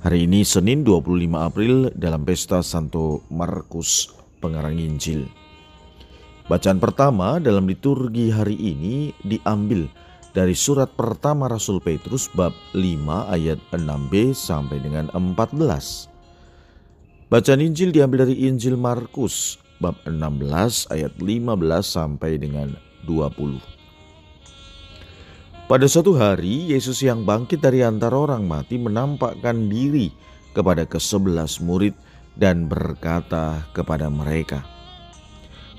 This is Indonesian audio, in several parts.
Hari ini Senin 25 April dalam pesta Santo Markus pengarang Injil. Bacaan pertama dalam liturgi hari ini diambil dari surat pertama Rasul Petrus bab 5 ayat 6b sampai dengan 14. Bacaan Injil diambil dari Injil Markus bab 16 ayat 15 sampai dengan 20. Pada suatu hari, Yesus yang bangkit dari antara orang mati menampakkan diri kepada kesebelas murid dan berkata kepada mereka,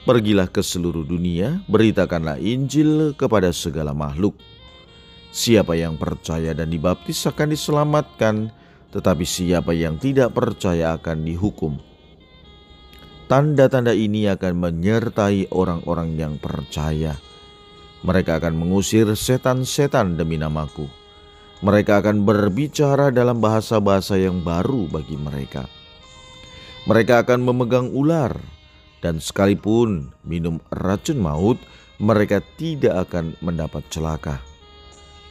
Pergilah ke seluruh dunia, beritakanlah Injil kepada segala makhluk. Siapa yang percaya dan dibaptis akan diselamatkan, tetapi siapa yang tidak percaya akan dihukum. Tanda-tanda ini akan menyertai orang-orang yang percaya mereka akan mengusir setan-setan demi namaku. Mereka akan berbicara dalam bahasa-bahasa yang baru bagi mereka. Mereka akan memegang ular, dan sekalipun minum racun maut, mereka tidak akan mendapat celaka.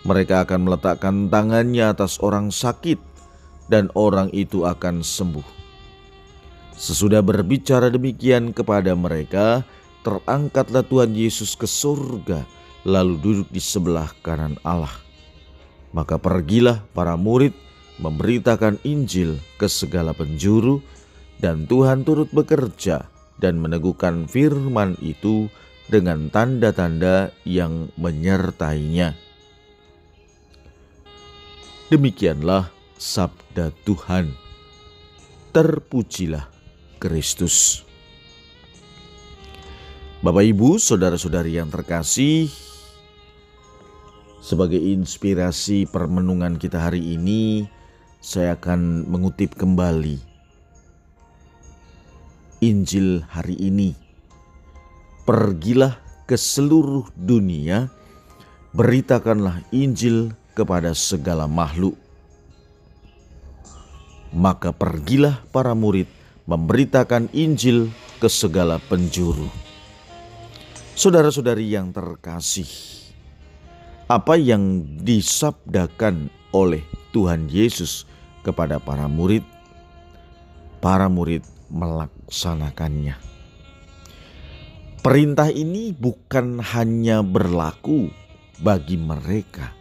Mereka akan meletakkan tangannya atas orang sakit, dan orang itu akan sembuh. Sesudah berbicara demikian kepada mereka, terangkatlah Tuhan Yesus ke surga lalu duduk di sebelah kanan Allah. Maka pergilah para murid memberitakan Injil ke segala penjuru dan Tuhan turut bekerja dan meneguhkan firman itu dengan tanda-tanda yang menyertainya. Demikianlah sabda Tuhan. Terpujilah Kristus. Bapak, ibu, saudara-saudari yang terkasih, sebagai inspirasi permenungan kita hari ini, saya akan mengutip kembali Injil hari ini. Pergilah ke seluruh dunia, beritakanlah Injil kepada segala makhluk. Maka pergilah para murid memberitakan Injil ke segala penjuru. Saudara-saudari yang terkasih, apa yang disabdakan oleh Tuhan Yesus kepada para murid, para murid melaksanakannya. Perintah ini bukan hanya berlaku bagi mereka,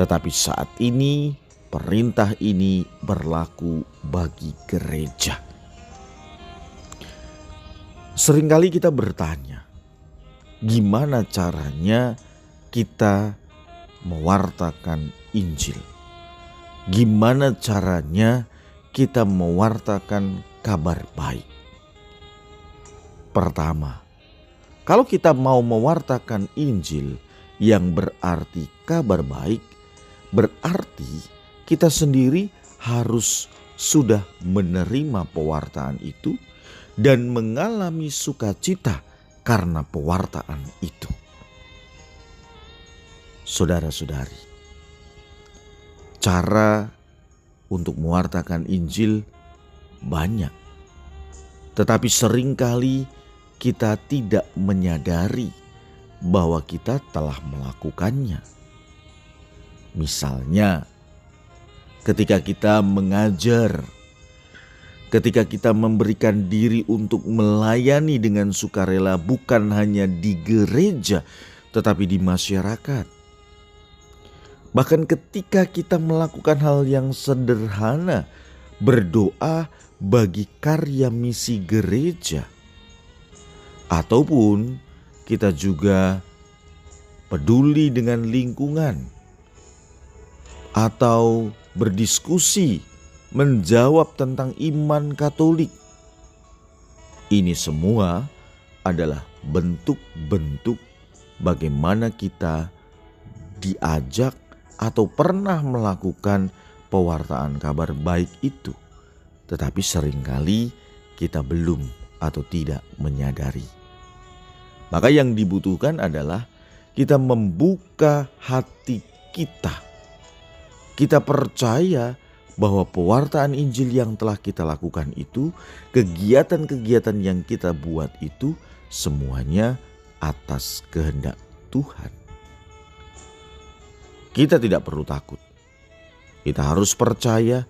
tetapi saat ini perintah ini berlaku bagi gereja. Seringkali kita bertanya, gimana caranya kita mewartakan Injil. Gimana caranya kita mewartakan kabar baik? Pertama, kalau kita mau mewartakan Injil yang berarti kabar baik, berarti kita sendiri harus sudah menerima pewartaan itu dan mengalami sukacita karena pewartaan itu saudara-saudari. Cara untuk mewartakan Injil banyak. Tetapi sering kali kita tidak menyadari bahwa kita telah melakukannya. Misalnya, ketika kita mengajar, ketika kita memberikan diri untuk melayani dengan sukarela, bukan hanya di gereja, tetapi di masyarakat. Bahkan ketika kita melakukan hal yang sederhana, berdoa bagi karya misi gereja, ataupun kita juga peduli dengan lingkungan, atau berdiskusi menjawab tentang iman Katolik. Ini semua adalah bentuk-bentuk bagaimana kita diajak atau pernah melakukan pewartaan kabar baik itu. Tetapi sering kali kita belum atau tidak menyadari. Maka yang dibutuhkan adalah kita membuka hati kita. Kita percaya bahwa pewartaan Injil yang telah kita lakukan itu, kegiatan-kegiatan yang kita buat itu semuanya atas kehendak Tuhan. Kita tidak perlu takut. Kita harus percaya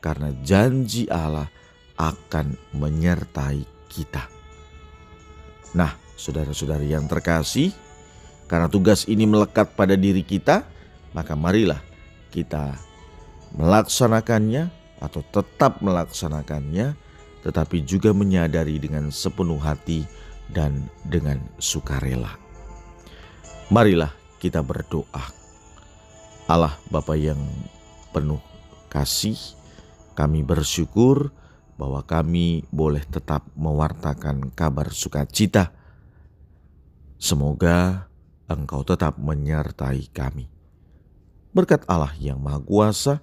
karena janji Allah akan menyertai kita. Nah, saudara-saudari yang terkasih, karena tugas ini melekat pada diri kita, maka marilah kita melaksanakannya atau tetap melaksanakannya, tetapi juga menyadari dengan sepenuh hati dan dengan sukarela. Marilah kita berdoa Allah Bapa yang penuh kasih, kami bersyukur bahwa kami boleh tetap mewartakan kabar sukacita. Semoga Engkau tetap menyertai kami. Berkat Allah yang Maha Kuasa,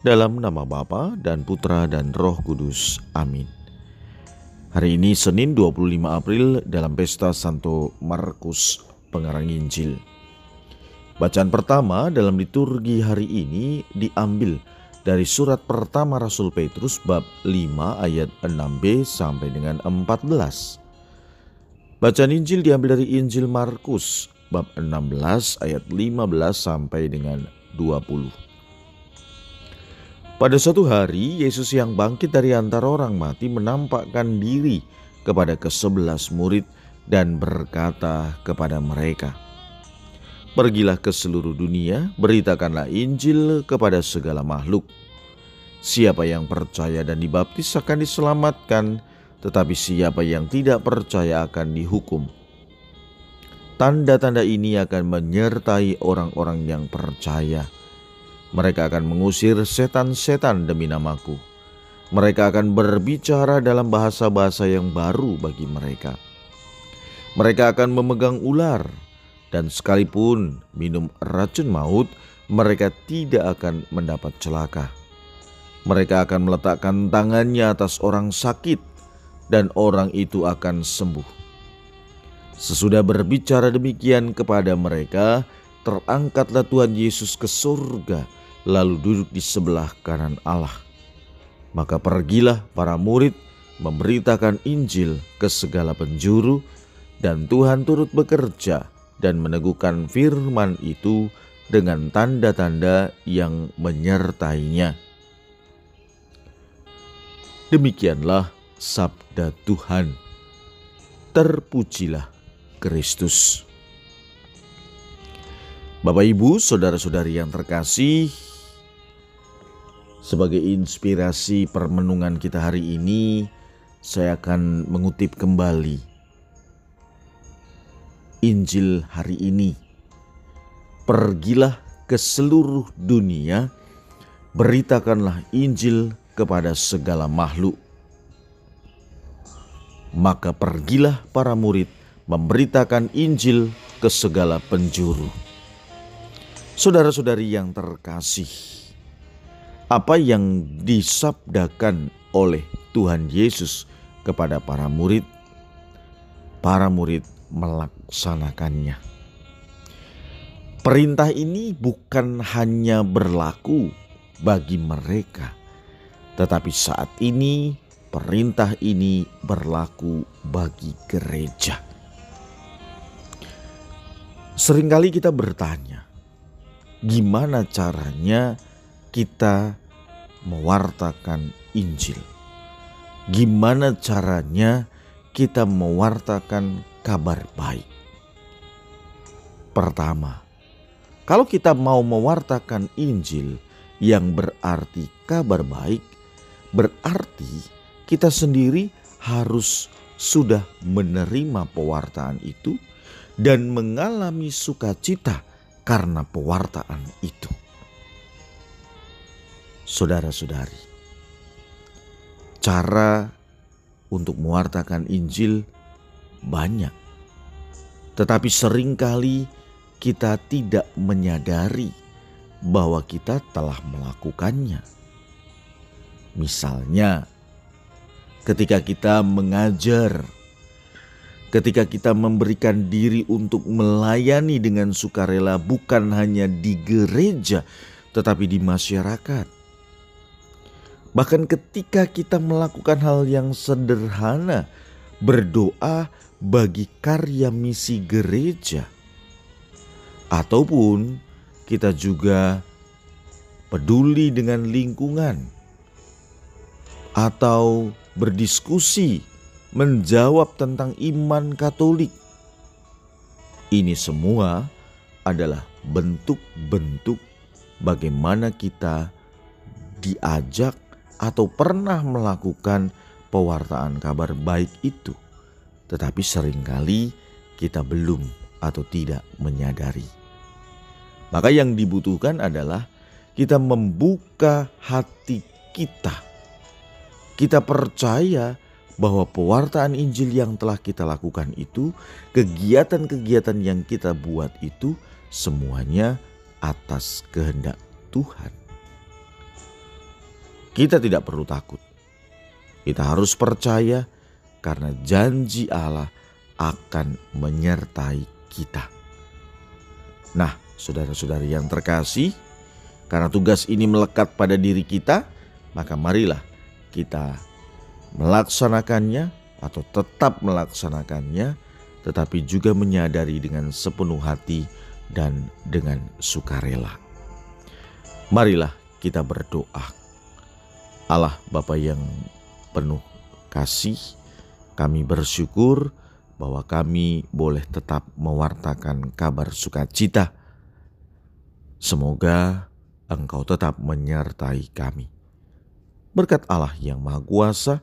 dalam nama Bapa dan Putra dan Roh Kudus. Amin. Hari ini Senin 25 April dalam pesta Santo Markus pengarang Injil. Bacaan pertama dalam liturgi hari ini diambil dari surat pertama Rasul Petrus bab 5 ayat 6b sampai dengan 14. Bacaan Injil diambil dari Injil Markus bab 16 ayat 15 sampai dengan 20. Pada suatu hari, Yesus yang bangkit dari antara orang mati menampakkan diri kepada kesebelas murid dan berkata kepada mereka, Pergilah ke seluruh dunia, beritakanlah Injil kepada segala makhluk. Siapa yang percaya dan dibaptis akan diselamatkan, tetapi siapa yang tidak percaya akan dihukum. Tanda-tanda ini akan menyertai orang-orang yang percaya mereka akan mengusir setan-setan demi namaku. Mereka akan berbicara dalam bahasa-bahasa yang baru bagi mereka. Mereka akan memegang ular, dan sekalipun minum racun maut, mereka tidak akan mendapat celaka. Mereka akan meletakkan tangannya atas orang sakit, dan orang itu akan sembuh. Sesudah berbicara demikian kepada mereka, terangkatlah Tuhan Yesus ke surga lalu duduk di sebelah kanan Allah. Maka pergilah para murid memberitakan Injil ke segala penjuru dan Tuhan turut bekerja dan meneguhkan firman itu dengan tanda-tanda yang menyertainya. Demikianlah sabda Tuhan. Terpujilah Kristus. Bapak, ibu, saudara-saudari yang terkasih, sebagai inspirasi permenungan kita hari ini, saya akan mengutip kembali Injil hari ini. Pergilah ke seluruh dunia, beritakanlah Injil kepada segala makhluk. Maka pergilah para murid memberitakan Injil ke segala penjuru. Saudara-saudari yang terkasih, apa yang disabdakan oleh Tuhan Yesus kepada para murid, para murid melaksanakannya. Perintah ini bukan hanya berlaku bagi mereka, tetapi saat ini perintah ini berlaku bagi gereja. Seringkali kita bertanya, gimana caranya kita mewartakan Injil. Gimana caranya kita mewartakan kabar baik? Pertama, kalau kita mau mewartakan Injil yang berarti kabar baik, berarti kita sendiri harus sudah menerima pewartaan itu dan mengalami sukacita karena pewartaan itu. Saudara-saudari, cara untuk mewartakan Injil banyak, tetapi sering kali kita tidak menyadari bahwa kita telah melakukannya. Misalnya, ketika kita mengajar, ketika kita memberikan diri untuk melayani dengan sukarela, bukan hanya di gereja, tetapi di masyarakat. Bahkan ketika kita melakukan hal yang sederhana, berdoa bagi karya misi gereja, ataupun kita juga peduli dengan lingkungan atau berdiskusi menjawab tentang iman Katolik. Ini semua adalah bentuk-bentuk bagaimana kita diajak atau pernah melakukan pewartaan kabar baik itu, tetapi sering kali kita belum atau tidak menyadari. Maka, yang dibutuhkan adalah kita membuka hati kita kita percaya bahwa pewartaan Injil yang telah kita lakukan itu, kegiatan-kegiatan yang kita buat itu, semuanya atas kehendak Tuhan. Kita tidak perlu takut. Kita harus percaya karena janji Allah akan menyertai kita. Nah, saudara-saudari yang terkasih, karena tugas ini melekat pada diri kita, maka marilah kita melaksanakannya atau tetap melaksanakannya, tetapi juga menyadari dengan sepenuh hati dan dengan sukarela. Marilah kita berdoa. Allah Bapa yang penuh kasih, kami bersyukur bahwa kami boleh tetap mewartakan kabar sukacita. Semoga Engkau tetap menyertai kami. Berkat Allah yang Maha Kuasa,